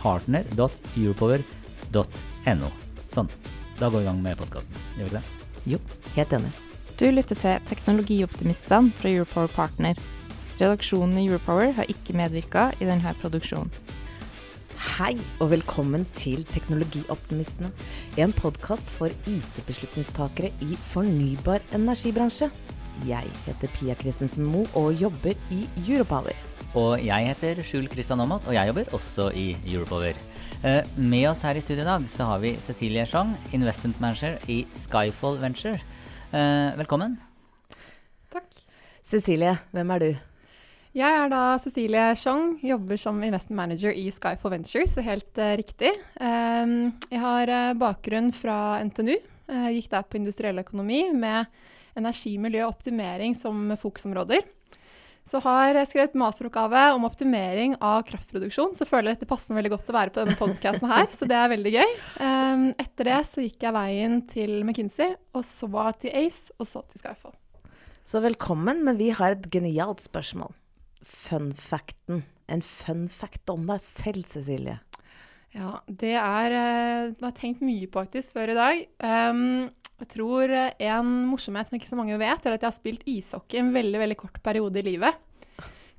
partner.europower.no. Sånn. Da går vi i gang med podkasten. Gjør vi ikke det? Jo, helt enig. Du lytter til Teknologioptimistene fra Europower Partner. Redaksjonen i Europower har ikke medvirka i denne produksjonen. Hei og velkommen til Teknologioptimistene, en podkast for IT-beslutningstakere i fornybar energibransje. Jeg heter Pia Christensen Moe og jobber i Europower. Og jeg heter Skjul Kristian Aamodt, og jeg jobber også i Europower. Eh, med oss her i studio i dag så har vi Cecilie Chang, investment manager i Skyfall Venture. Eh, velkommen. Takk. Cecilie, hvem er du? Jeg er da Cecilie Chong, jobber som investment manager i Skyfall Ventures, så helt uh, riktig. Um, jeg har uh, bakgrunn fra NTNU. Uh, gikk der på industriell økonomi med energi, miljø og optimering som fokusområder. Så har jeg skrevet masteroppgave om optimering av kraftproduksjon, så føler jeg dette passer meg veldig godt å være på denne podkasten her, så det er veldig gøy. Um, etter det så gikk jeg veien til McKinsey, og så til Ace, og så til Skyfall. Så velkommen, men vi har et genialt spørsmål. Fun facten. En fun fact om deg selv, Cecilie. Ja, det er uh, Jeg tenkt mye på faktisk før i dag. Um, jeg tror en morsomhet som ikke så mange vet, er at jeg har spilt ishockey en veldig veldig kort periode i livet.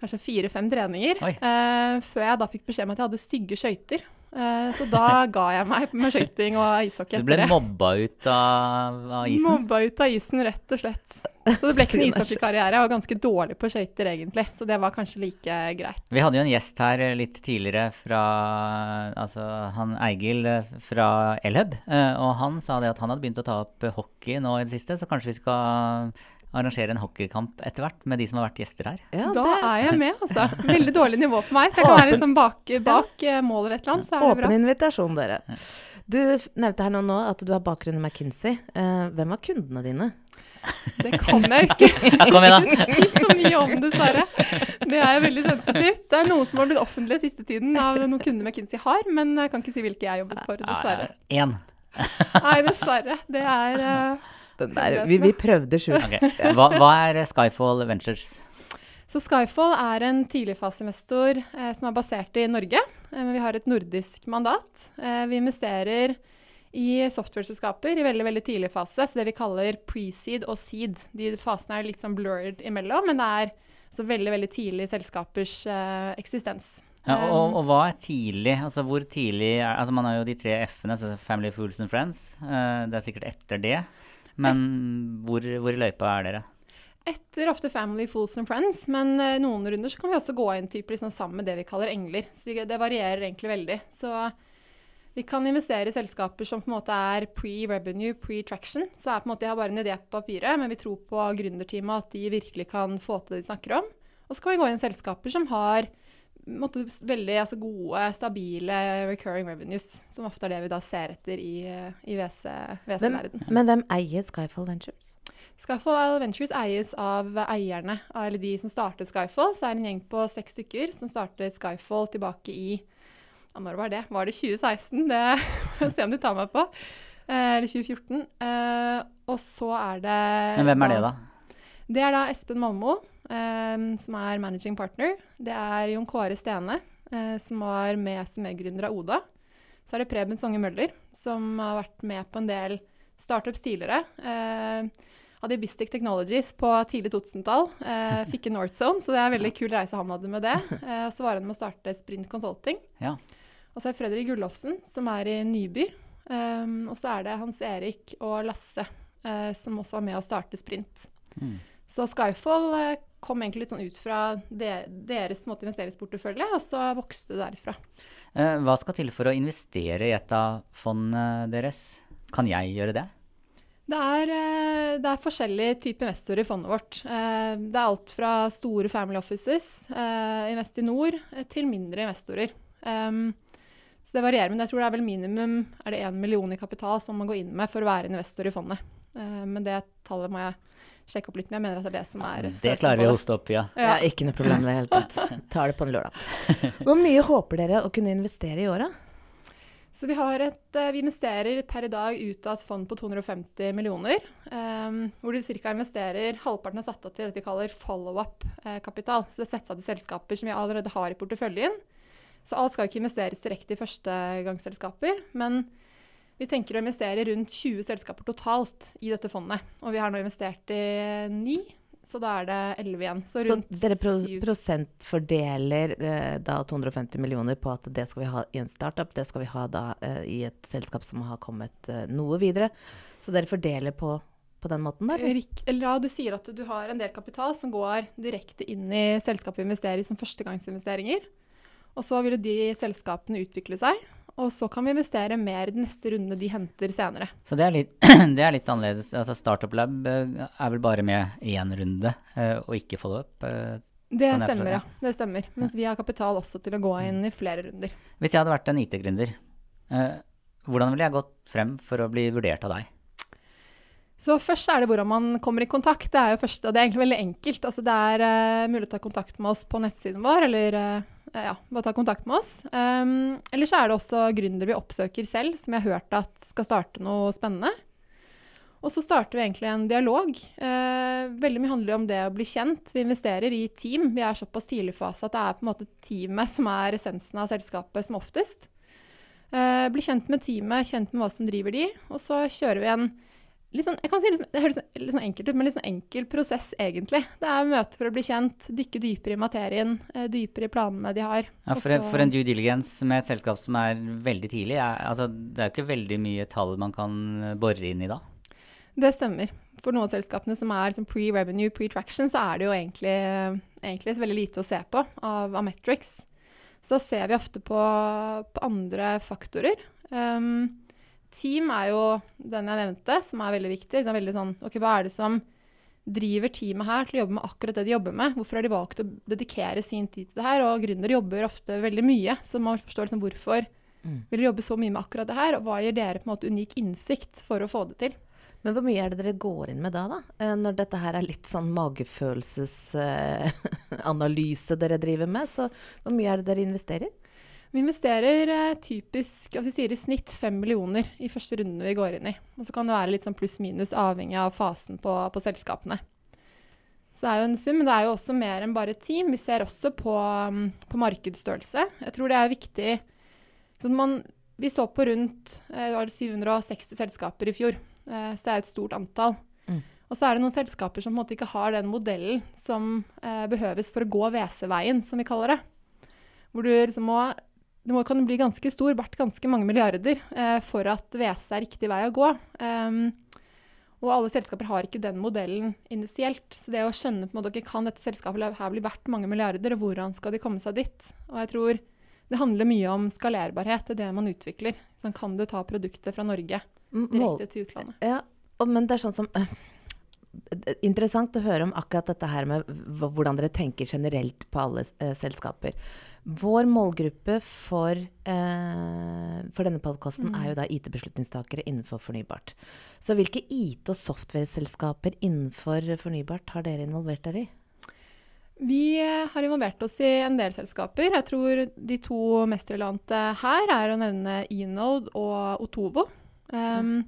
Kanskje fire-fem treninger. Uh, før jeg da fikk beskjed om at jeg hadde stygge skøyter. Uh, så da ga jeg meg med skøyting og ishockey. etter Så du ble mobba ut av, av, isen? Mobba ut av isen, rett og slett. Så det ble ikke noen ishockeykarriere. Jeg var ganske dårlig på skøyter, egentlig. Så det var kanskje like greit. Vi hadde jo en gjest her litt tidligere fra Altså han Eigil fra Elhub. Og han sa det at han hadde begynt å ta opp hockey nå i det siste, så kanskje vi skal arrangere en hockeykamp etter hvert med de som har vært gjester her. Ja, da det... er jeg med, altså. Veldig dårlig nivå for meg, så jeg kan Åpen... være liksom bak, bak ja. mål eller et eller annet. Så er det bra. Åpen invitasjon, dere. Du nevnte her nå, nå at du har bakgrunn i McKinsey. Uh, hvem var kundene dine? Det kan jeg jo ikke. Kom igjen, da. Ikke så mye om, dessverre. Det er veldig sensitivt. Det er noe som har blitt offentlig siste tiden av noen kunder McKinsey har, men jeg kan ikke si hvilke jeg jobbet for, dessverre. Én. Nei, dessverre. Det er uh, der, vi, vi, prøvde sju. Okay. Hva, hva, er Skyfall Ventures? Så Skyfall er en tidligfaseinvestor eh, som er basert i Norge. Eh, men vi har et nordisk mandat. Eh, vi investerer i software-selskaper i veldig veldig tidlig fase, så det vi kaller pre-seed og seed. De fasene er litt sånn blurred imellom, men det er så veldig veldig tidlig selskapers eh, eksistens. Ja, og, og, hva er tidlig? Altså hvor tidlig er, altså Man har jo de tre F-ene, altså Family, Fools and Friends. Uh, det er sikkert etter det. Men hvor, hvor i løypa er dere? Etter ofte Family, Fools and Friends, men uh, noen runder så kan vi også gå inn typ, liksom, sammen med det vi kaller engler. Så vi, det varierer egentlig veldig. Så vi kan investere i selskaper som på en måte er pre-revenue, pre-traction. Så er på en måte, de har bare en idé på papiret, men vi tror på gründerteamet at de virkelig kan få til det de snakker om. Og så kan vi gå inn i selskaper som har måte, veldig altså, gode, stabile recurring revenues, som ofte er det vi da ser etter i, i WC-verden. Men hvem eier Skyfall Ventures? Skyfall Ventures eies av eierne, eller de som startet Skyfall. Så er det en gjeng på seks stykker som startet Skyfall tilbake i ja, Når var det? Var det 2016? Det må se om de tar meg på. Eh, eller 2014. Eh, og så er det Men hvem er det, da? Det er da Espen Malmo, um, som er managing partner. Det er Jon Kåre Stene, uh, som var med som medgründer av Oda. Så er det Preben Songe Møller, som har vært med på en del startups tidligere. Uh, hadde Bistic Technologies på tidlig 2000-tall. Uh, fikk en Northzone, så det er en veldig kul reise han hadde med det. Uh, så var han med å starte Sprint Consulting. Ja. Og så er Fredrik Gullofsen, som er i Nyby. Um, og så er det Hans Erik og Lasse uh, som også var med å starte Sprint. Mm. Så Skyfall uh, kom egentlig litt sånn ut fra de, deres måte investeringsportefølje, og så vokste det derifra. Eh, hva skal til for å investere i et av fondene deres? Kan jeg gjøre det? Det er, uh, det er forskjellige typer investorer i fondet vårt. det er alt fra store family offices, Investinor, til mindre investorer. Um, så det varierer, men jeg tror det er vel minimum er det 1 million i kapital som man går inn med for å være investor i fondet. Men det tallet må jeg sjekke opp litt, men jeg mener at det er det som er Det klarer vi å hoste opp, ja. ja. ja ikke noe problem i det hele tatt. Tar det på en lørdag. Hvor mye håper dere å kunne investere i året? Så vi, et, eh, vi, investerer per i dag ut av et fond på 250 millioner. Um, hvor du ca. investerer halvparten er satt av til det vi kaller follow-up-kapital. Så det settes av til selskaper som vi allerede har i porteføljen. Så alt skal ikke investeres direkte i førstegangsselskaper. Men vi tenker å investere rundt 20 selskaper totalt i dette fondet. Og vi har nå investert i ni, så da er det 11 igjen. Så, så dere pro prosentfordeler eh, da 250 millioner på at det skal vi ha i en startup, det skal vi ha da eh, i et selskap som har kommet eh, noe videre. Så dere fordeler på på den måten? Eller? eller ja, du sier at du har en del kapital som går direkte inn i selskapet vi investerer i som førstegangsinvesteringer. Og så vil de selskapene utvikle seg, og så kan vi investere mer i den neste runde de henter senere. Så det er litt, det er litt annerledes. Altså Startup Lab eh, er vel bare med én runde, eh, og ikke follow-up? Eh, det sånn stemmer, ja. Det stemmer. Mens vi har kapital også til å gå inn i flere runder. Hvis jeg hadde vært en IT-gründer, hvordan ville jeg gått frem for å bli vurdert av deg? Så først er det hvordan man kommer i kontakt. Det er jo først, og det er egentlig veldig enkelt. Altså det er uh, mulig å ta kontakt med oss på nettsiden vår, eller uh, ja, bare ta kontakt med oss. Um, eller så er det også gründere vi oppsøker selv, som jeg har hørt at skal starte noe spennende. Og så starter vi egentlig en dialog. Uh, veldig mye handler om det å bli kjent. Vi investerer i team. Vi er såpass tidlig fase at det er på en måte teamet som er essensen av selskapet som oftest. Uh, bli kjent med teamet, kjent med hva som driver de, og så kjører vi en sånn, jeg kan si liksom, Det høres litt sånn enkelt ut, men litt sånn enkel prosess, egentlig. Det er møte for å bli kjent, dykke dypere i materien, eh, dypere i planene de har. Ja, for, en, for, en due diligence med et selskap som er veldig tidlig, er, altså, det er jo ikke veldig mye tall man kan eh, bore inn i da? Det stemmer. For noen av selskapene som er som pre-revenue, pre-traction, så er det jo egentlig, egentlig veldig lite å se på av, av metrics. Så da ser vi ofte på, på andre faktorer. Um, team er jo den jeg nevnte, som er veldig viktig. Er veldig sånn, ok, Hva er det som driver teamet her til å jobbe med akkurat det de jobber med? Hvorfor har de valgt å dedikere sin tid til det her? Og gründere jobber ofte veldig mye, så man forstår liksom hvorfor mm. vil de jobbe så mye med akkurat det her? Og hva gir dere på en måte unik innsikt for å få det til? Men hvor mye er det dere går inn med da, da? Eh, når dette her er litt sånn magefølelsesanalyse dere driver med, så hvor mye er det dere investerer? Vi investerer eh, typisk altså sier i snitt fem millioner i første runde vi går inn i. Og så kan det være litt sånn pluss-minus avhengig av fasen på, på, selskapene. Så det er jo en sum, men det er jo også mer enn bare team. Vi ser også på, um, på markedsstørrelse. Jeg tror det er viktig sånn man, Vi så på rundt eh, 760 selskaper i fjor, eh, så det er et stort antall. Mm. Og så er det noen selskaper som på en måte ikke har den modellen som eh, behøves for å gå WC-veien, som vi kaller det. Hvor du liksom må det må, kan bli ganske stor, verdt ganske mange milliarder, eh, for at WC er riktig vei å gå. Um, og alle selskaper har ikke den modellen initielt. Så det å skjønne på en måte, okay, kan dette selskapet her bli verdt mange milliarder, og hvordan skal de komme seg dit? Og jeg tror det handler mye om skalerbarhet, det er det man utvikler. Sånn, kan du ta produktet fra Norge direkte til utlandet? Ja, men det er sånn som uh, Interessant å høre om akkurat dette her med hvordan dere tenker generelt på alle eh, selskaper. Vår målgruppe for, eh, for denne podkasten mm. er jo da IT-beslutningstakere innenfor fornybart. Så hvilke IT- og software-selskaper innenfor fornybart har dere involvert dere i? Vi eh, har involvert oss i en del selskaper. Jeg tror de to mest relevante her er å nevne Enode og Otovo. Um,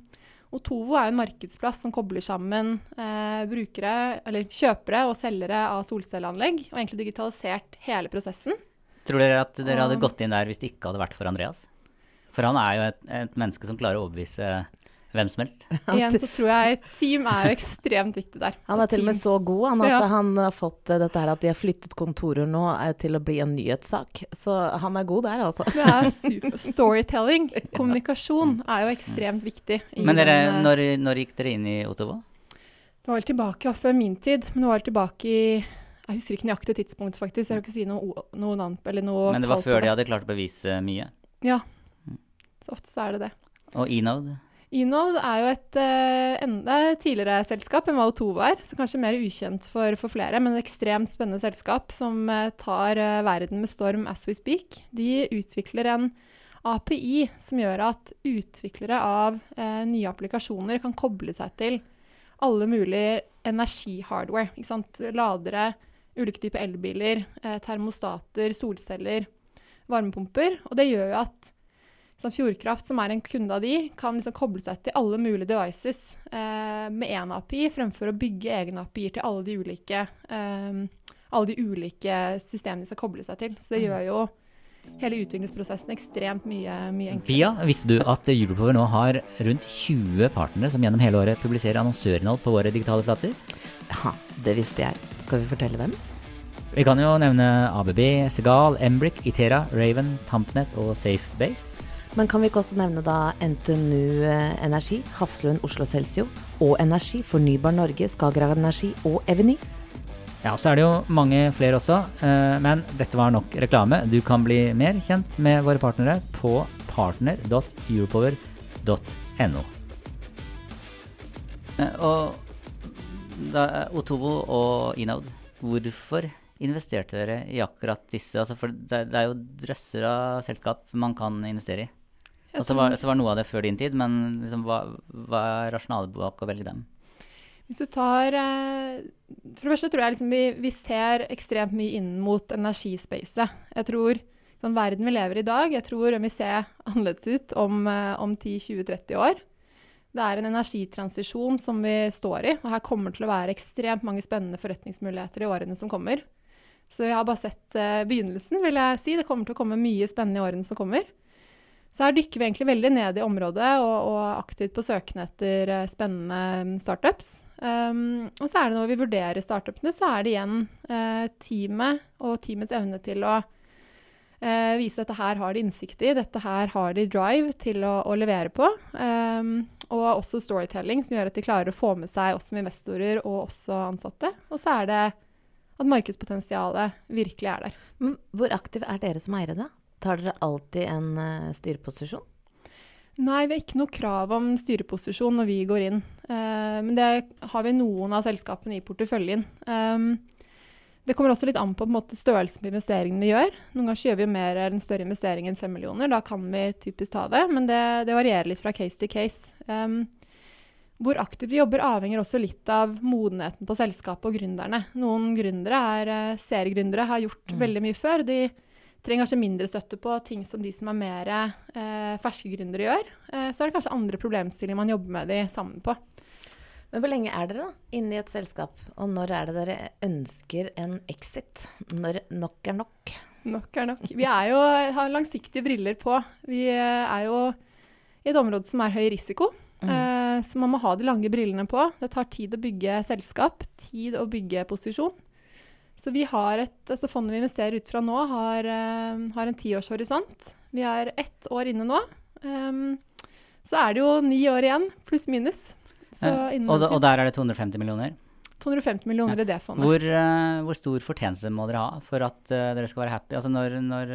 Otovo er en markedsplass som kobler sammen eh, brukere, eller kjøpere og selgere av solcelleanlegg, og egentlig digitalisert hele prosessen. Tror dere at dere hadde gått inn der hvis det ikke hadde vært for Andreas? For han er jo et, et menneske som klarer å overbevise hvem som helst. Igjen så tror jeg team er jo ekstremt viktig der. Han er til og med så god han, at Ja. han har fått eh, dette her at de har flyttet kontorer nå eh, til å bli en nyhetssak. Så han er god der, altså. Det er super. Storytelling, kommunikasjon, er jo ekstremt viktig. i Men dere, den, eh, når, når gikk dere inn i Ottawa? Det var vel tilbake ja, før min tid, men det var vel tilbake i Jeg husker ikke nøyaktig tidspunkt, faktisk. Jeg kan ikke si noe, noe navn eller noe Men det var før de hadde klart å bevise mye. Ja. Så ofte så er det det. Og Enode? Enode er jo et uh, enda tidligere selskap enn hva O2 var, så kanskje mer ukjent for, for flere, men et ekstremt spennende selskap som uh, tar uh, verden med storm as we speak. De utvikler en API som gjør at utviklere av nye applikasjoner kan koble seg til alle mulige energihardware. Ikke sant? Ladere, ulike typer elbiler, termostater, solceller, varmepumper. Og det gjør jo at sånn Fjordkraft, som er en kunde av de, kan liksom koble seg til alle mulige devices eh, med én API, fremfor å bygge egne API-er til alle de ulike, eh, alle de ulike systemene de skal koble seg til. Så det gjør jo hele utviklingsprosessen ekstremt mye, mye enklere. Pia, visste du at Europower nå har rundt 20 partnere som gjennom hele året publiserer annonsørinnhold på våre digitale flater? Ja, det visste jeg. Skal vi fortelle hvem? Vi kan jo nevne ABB, Segal, Embrick, Itera, Raven, Tampnet og Safebase. Men kan vi ikke også nevne da NTNU eh, Energi, Hafslund Oslo Celsio og Energi, Fornybar Norge, Skagerrak Energi og Eveny? Ja, så er det jo mange flere også, eh, men dette var nok reklame. Du kan bli mer kjent med våre partnere på partner.europower.no. Eh, Og da, Otovo og Inaud, hvorfor investerte dere i akkurat disse? Altså for det, det er jo drøsser av selskap man kan investere i. Jeg Og så var, så var noe av det før din tid, men liksom, hva, hva er rasjonalet bak å velge dem? Hvis du tar eh, For det første tror jeg liksom vi, vi ser ekstremt mye inn mot energispacet. Jeg tror den verden vi lever i i dag, jeg tror den vil se annerledes ut om, eh, om 10-20-30 år. Det er en energitransisjon som vi står i, og her kommer det til å være ekstremt mange spennende forretningsmuligheter i årene som kommer. Så vi har bare sett eh, begynnelsen, vil jeg si. Det kommer til å komme mye spennende i årene som kommer. Så her dykker vi egentlig veldig ned i området og, og aktivt på søken etter eh, spennende startups. Um, og så er det når vi vurderer startupene, så er det igjen uh, teamet og teamets evne til å uh, vise at dette her har de innsikt i, dette her har de drive til å, å levere på. Um, og også storytelling, som gjør at de klarer å få med seg oss som investorer og også ansatte. Og så er det at markedspotensialet virkelig er der. Men hvor aktive er dere som eiere, da? Tar dere alltid en eh, styreposisjon? Nei, vi har ikke noe krav om styreposisjon når vi går inn. Eh, men det har vi noen av selskapene i porteføljen. Um, det kommer også litt an på, på måte, størrelsen på investeringen vi gjør. Noen ganger gjør vi mer en større investering enn fem millioner. Da kan vi typisk ta det, men det, det varierer litt fra case til case. Um, hvor aktivt vi jobber avhenger også litt av modenheten på selskapet og gründerne. Noen gründere er uh, seriegründere, har gjort veldig mye før. De trenger kanskje mindre støtte på ting som de som er mer eh, ferske gründere gjør. Eh, så er det kanskje andre problemstillinger man jobber med de sammen på. Men hvor lenge er dere da inne i et selskap? Og når er det dere ønsker en exit? Når nok er nok? Nok er nok. Vi er jo, har langsiktige briller på. Vi eh, er jo i et område som er høy risiko. Eh, så man må ha de lange brillene på. Det tar tid å bygge selskap, tid å bygge posisjon. Så vi har et, altså Fondet vi investerer ut fra nå, har, uh, har en tiårshorisont. Vi er ett år inne nå. Um, så er det jo ni år igjen, pluss minus. Så innen og, og der er det 250 millioner. 250 millioner i det fondet. Hvor, uh, hvor stor fortjeneste må dere ha for at uh, dere skal være happy? Altså når, når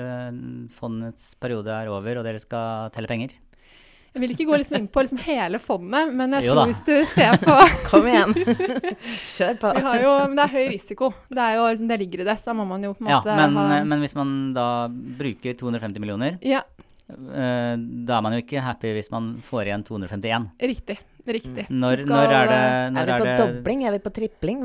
fondets periode er over og dere skal telle penger? Jeg vil ikke gå liksom inn på liksom hele fondet, men jeg Jo tror da. hvis du ser på Kom igjen! Kjør på. vi har jo, Men det er høy risiko. Det, er jo, liksom, det ligger i det. Så må man jo på en Ja, måte men, ha men hvis man da bruker 250 millioner, Ja, eh, da er man jo ikke happy hvis man får igjen 251. riktig. Riktig. Når, skal, når er det eh, når Er vi på det, dobling? Er vi på tripling?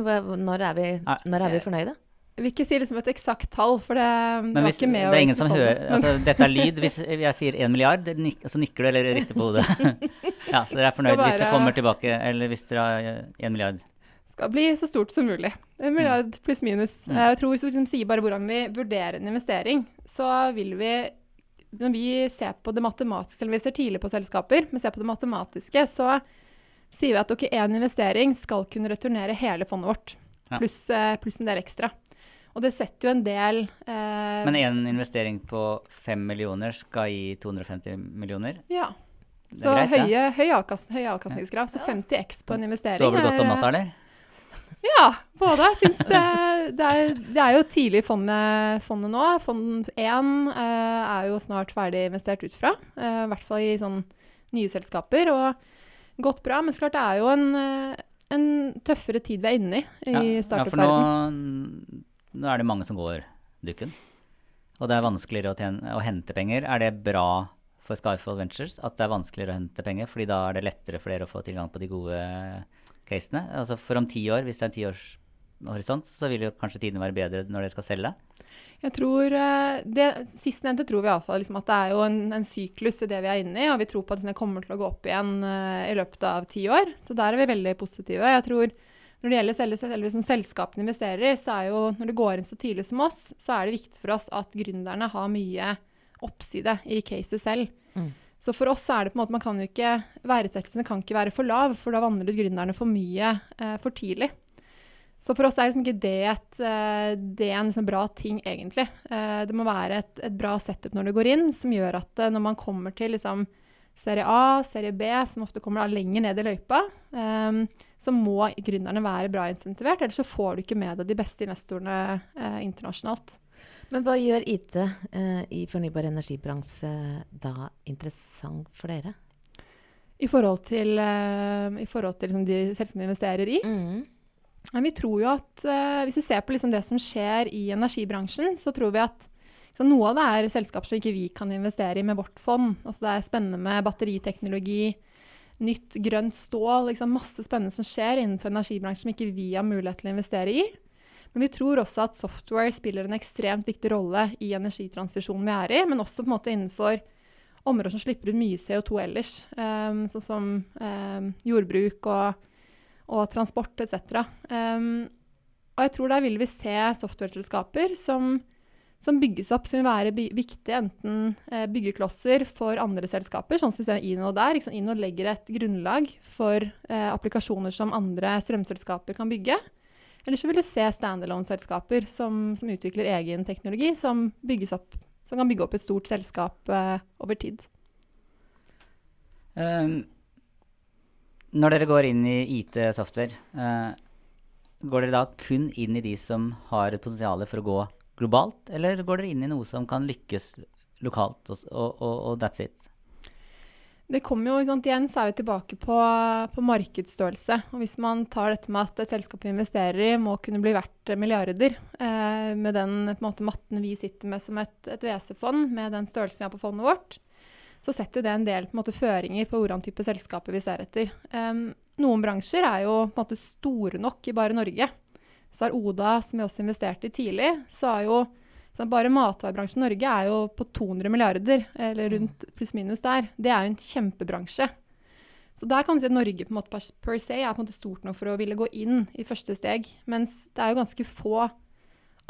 Når er vi, når er vi fornøyde? Vil ikke si liksom et eksakt tall, for det, det var hvis, ikke med det er ingen som hører altså, Dette er lyd. Hvis jeg sier 1 milliard, nik, så nikker du eller rister på hodet. ja, Så dere er fornøyd hvis det kommer tilbake, eller hvis dere har 1 milliard. skal bli så stort som mulig. En milliard pluss minus. Mm. Jeg tror Hvis vi liksom sier bare hvordan vi vurderer en investering, så vil vi når vi ser på det matematiske, eller vi ser tidlig på selskaper, men ser på det matematiske, så sier vi at ok, én investering skal kunne returnere hele fondet vårt, pluss plus pluss en del ekstra. Og det setter jo en del eh, Men én investering på 5 millioner skal gi 250 millioner. Ja. Så greit, høye, ja. høy, avkast, høy, avkastningskrav. Så 50X på en investering. Sover du godt om natta, eller? Ja, både. Jeg syns det, det, det er jo tidlig i fondet, fondet nå. Fond 1 eh, er jo snart ferdig investert ut fra. eh, I hvert fall i sånn nye selskaper. Og gått bra. Men klart det er jo en, eh, en tøffere tid vi er inne i i Ja, startup-verdenen. Nå er det mange som går dukken. Og det er vanskeligere å, tjene, å hente penger. Er det bra for Skyfall Ventures at det er vanskeligere å hente penger? Fordi da er det lettere for dere å få tilgang på de gode casene? Altså for om ti år, hvis det er en tiårshorisont, så vil jo kanskje tiden være bedre når dere skal selge? Jeg tror eh, det Sistnevnte tror vi iallfall liksom at det er jo en, en syklus i det vi er inne i, og vi tror på at det kommer til å gå opp igjen eh, i løpet av ti år. Så der er vi veldig positive. Jeg tror når det gjelder selve, selve som selskapene investerer i, så er jo når det går inn så tidlig som oss, så er det viktig for oss at gründerne har mye oppside i caset selv. Mm. Så for oss er det på en måte, man kan jo ikke, Verdsettelsen kan ikke være for lav, for da vandrer gründerne for mye eh, for tidlig. Så for oss er liksom ikke det, et, eh, det er en liksom bra ting, egentlig. Eh, Det må være et, et bra setup når du går inn, som gjør at eh, når man kommer til liksom serie A, serie B, som ofte kommer lenger ned i løypa, um, så må gründerne være bra insentivert, ellers så får du ikke med deg de beste investorene uh, internasjonalt. Men hva gjør IT uh, i fornybar energibransje da interessant for dere? I forhold til, uh, i forhold til liksom de selskapene vi investerer i. Men vi tror jo at eh, hvis vi ser på liksom det som skjer i energibransjen, så tror vi at så noe av det er selskaper som ikke vi kan investere i med vårt fond. Altså det er spennende med batteriteknologi, nytt grønt stål, liksom masse spennende som skjer innenfor energibransjen som ikke vi har mulighet til å investere i. Men vi tror også at software spiller en ekstremt viktig rolle i energitransisjonen vi er i, men også på en måte innenfor områder som slipper ut mye CO2 ellers, um, sånn som um, jordbruk og, og transport etc. Um, og jeg tror der vil vi se software-selskaper som, som bygges opp, som vil være viktige enten eh, byggeklosser for andre selskaper, sånn som vi ser Ino der. Sant? Ino legger et grunnlag for eh, applikasjoner som andre strømselskaper kan bygge. Eller så vil du se standalone-selskaper som, som utvikler egen teknologi, som, opp, som kan bygge opp et stort selskap eh, over tid. Um, når dere går inn i IT-software, uh, går dere da kun inn i de som har et potensial for å gå globalt, eller går dere inn i noe som kan lykkes lokalt, og, og, og, that's it? Det kommer jo, sant, Igjen så er vi tilbake på, på markedsstørrelse. Og Hvis man tar dette med at et selskap vi investerer i må kunne bli verdt milliarder, eh, med den måte, matten vi sitter med som et, et WC-fond, med den størrelsen vi har på fondet vårt, så setter jo det en del på en måte, føringer på hvordan type selskaper vi ser etter. Um, noen bransjer er jo på en måte store nok i bare Norge. Så har Oda, som vi også investerte i tidlig, så er jo så bare matvarebransjen i Norge er jo på 200 milliarder, eller rundt pluss-minus der. Det er jo en kjempebransje. Så der kan vi si at Norge på en måte per, per se er på en måte stort nok for å ville gå inn i første steg. Mens det er jo ganske få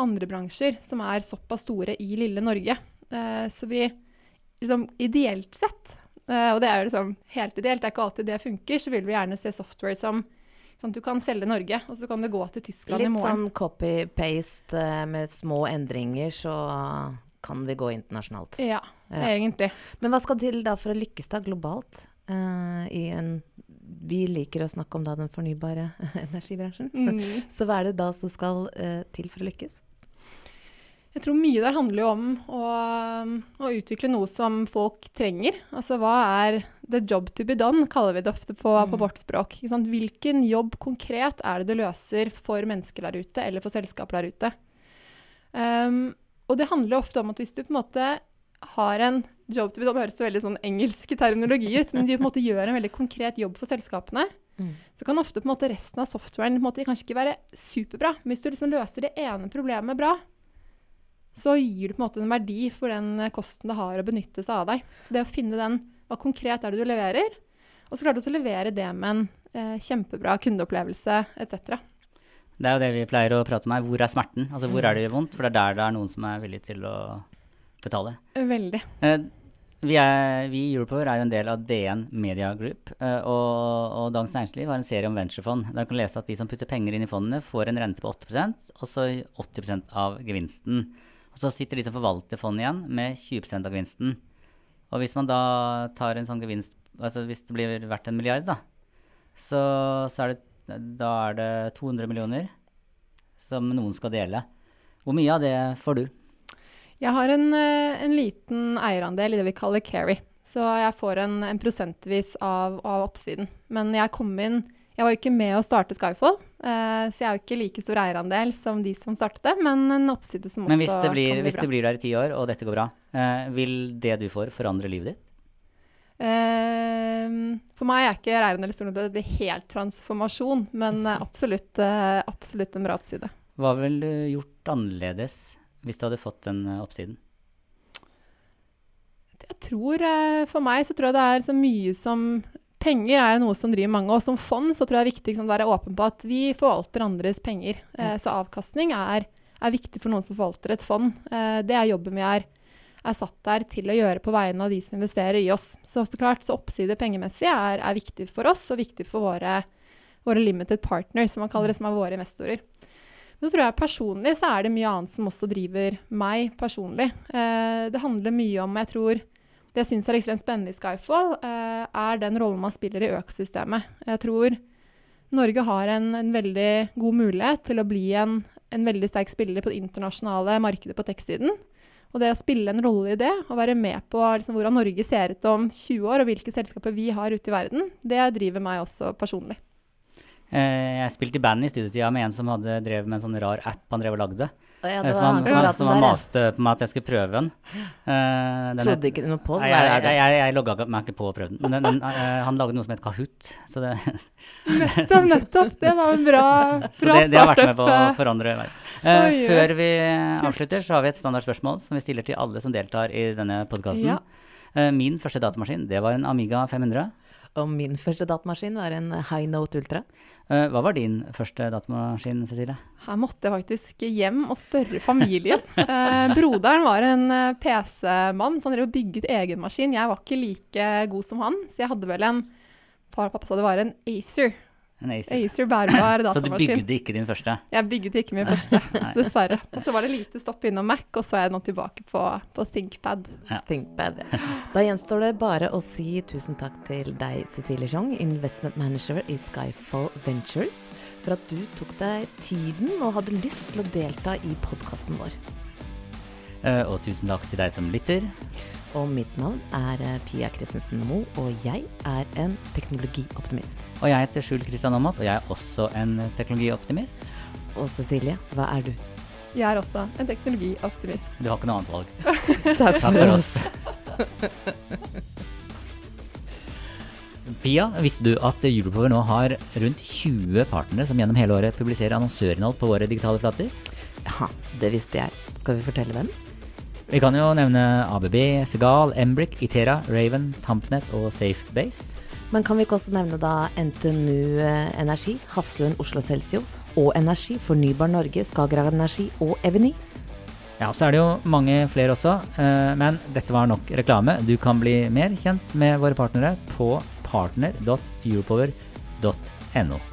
andre bransjer som er såpass store i lille Norge. Eh, så vi liksom ideelt sett, eh, og det er jo liksom helt ideelt, det er ikke alltid det funker, så vil vi gjerne se software som sånn du kan selge Norge, og så kan det gå til Tyskland i morgen. Litt sånn copy-paste eh, med små endringer, så kan vi gå internasjonalt. Ja, Ja. egentlig. Men hva skal til da for å lykkes da globalt? Uh, i en Vi liker å snakke om da den fornybare energibransjen. Mm. Så hva er det da som skal uh, til for å lykkes? Jeg tror mye der handler jo om å, å utvikle noe som folk trenger. Altså hva er the job to be done, kaller vi det ofte på, på vårt språk. Ikke sant? Hvilken jobb konkret er det du løser for mennesker der ute, eller for selskaper der ute? Um, og det handler ofte om at hvis du på en måte har en job to be done, høres det veldig sånn engelsk terminologi ut, men du på en måte gjør en veldig konkret jobb for selskapene, så kan ofte på en måte resten av softwaren på en måte kanskje ikke være superbra. Men hvis du liksom løser det ene problemet bra, så gir du på en måte en verdi for den eh, kosten det har å benytte seg av deg. Så det å finne den, hva konkret er det du leverer, og så klarte du også å levere det med en eh, kjempebra kundeopplevelse etc. Det er jo det vi pleier å prate om her. Hvor er smerten? Altså hvor er det vondt? For det er der det er noen som er villig til å betale. Veldig. Eh, vi, er, vi i Europower er jo en del av DN Media Group, eh, og, og Dagens Næringsliv har en serie om venturefond. Der kan lese at de som putter penger inn i fondene, får en rente på 8% og så 80% av gevinsten. Og så sitter de som forvalter fondet igjen med 20% av gevinsten. Og hvis man da tar en sånn gevinst Altså hvis det blir verdt en milliard, da, så, så er det, da er det 200 millioner som noen skal dele. Hvor mye av det får du? Jeg har en, eh, en liten eierandel i det vi kaller carry. Så jeg får en, en prosentvis av, av, oppsiden. Men jeg kom inn Jeg var jo ikke med å starte Skyfall, eh, så jeg er jo ikke like stor eierandel som de som startet det, men en oppside som men også kan bli bra. Men hvis du blir der i ti år, og dette går bra, eh, vil det du får, forandre livet ditt? Ehm, for meg er ikke eierandel stor nok til at det blir helt transformasjon, men eh, absolutt, absolutt en bra oppside. Hva ville du gjort annerledes hvis du hadde fått den oppsiden? Jeg tror, For meg så tror jeg det er så mye som Penger er jo noe som driver mange, og som fond så tror jeg det er viktig liksom, å være åpen på at vi forvalter andres penger. Eh, så avkastning er, er viktig for noen som forvalter et fond. Eh, det er jobben vi er, er satt der til å gjøre på vegne av de som investerer i oss. Så, så klart, så oppside pengemessig er, er viktig for oss, og viktig for våre, våre limited partners, som man kaller det, som er våre investorer. Men så tror jeg personlig så er det mye annet som også driver meg personlig. Eh, det handler mye om, jeg tror Det jeg syns er ekstremt spennende i Skyfall, eh, er den rollen man spiller i økosystemet. Jeg tror Norge har en, en veldig god mulighet til å bli en, en veldig sterk spiller på det internasjonale markedet på tech-siden. Og det å spille en rolle i det, og være med på liksom, hvordan Norge ser ut om 20 år, og hvilke selskaper vi har ute i verden, det driver meg også personlig. Eh, jeg spilte i band i studietida med en som hadde drevet med en sånn rar app han drev og lagde. Ja, Eh, det som var han, som, som han maste på meg at jeg skulle prøve den. Uh, den Trodde ikke noe på den. Nei, jeg, jeg, jeg, jeg logga meg ikke på og prøvde den. Men den, den, eh, han lagde noe som het Kahoot. Så det, Nettopp, nettopp. Det var en bra, så bra det, det har vært med på å forandre verden. Eh, oi. før vi avslutter, så har vi et standardspørsmål som vi stiller til alle som deltar i denne podkasten. Ja. Min første datamaskin, det var en Amiga 500. Og min første datamaskin var en High Note Ultra. Eh, hva var din første datamaskin, Cecilie? Her måtte jeg faktisk hjem og spørre familien. Eh, broderen var en eh, PC-mann, så han drev og bygget egen maskin. Jeg var ikke like god som han, så jeg hadde vel en Far og pappa sa det var en Acer. En Acer. Acer bærbar Så du bygde ikke din første? Jeg bygde ikke min første, dessverre. Og så var det lite stopp innom Mac, og så er jeg nå tilbake på, på ThinkPad. ThinkPad. ja. Da gjenstår det bare å si tusen takk til deg, Cecilie Jong, investment manager i Skyfall Ventures, for at du tok deg tiden og hadde lyst til å delta i podkasten vår. Eh, og tusen takk til deg som lytter. Og mitt navn er eh, Pia Christensen Moe, og jeg er en teknologioptimist. Og jeg heter Skjul Kristian Aamodt, og jeg er også en teknologioptimist. Og Cecilie, hva er du? Jeg er også en teknologioptimist. Du har ikke noe annet valg. Takk Takk for oss. Pia, visste du at Europower nå har rundt 20 partnere som gjennom hele året publiserer annonsørinnhold på våre digitale flater? Ja, det visste jeg. Skal vi fortelle hvem? Vi kan jo nevne ABB, Segal, Embrik, Itera, Raven, Tampnet og Safebase. Men kan vi ikke også nevne da NTNU eh, Energi, Hafslund Oslo Celsio og Energi, Fornybar Norge, Skagerrak Energi og Eveny? Ja, så er det jo mange flere også, eh, men dette var nok reklame. Du kan bli mer kjent med våre partnere på partner.europower.no.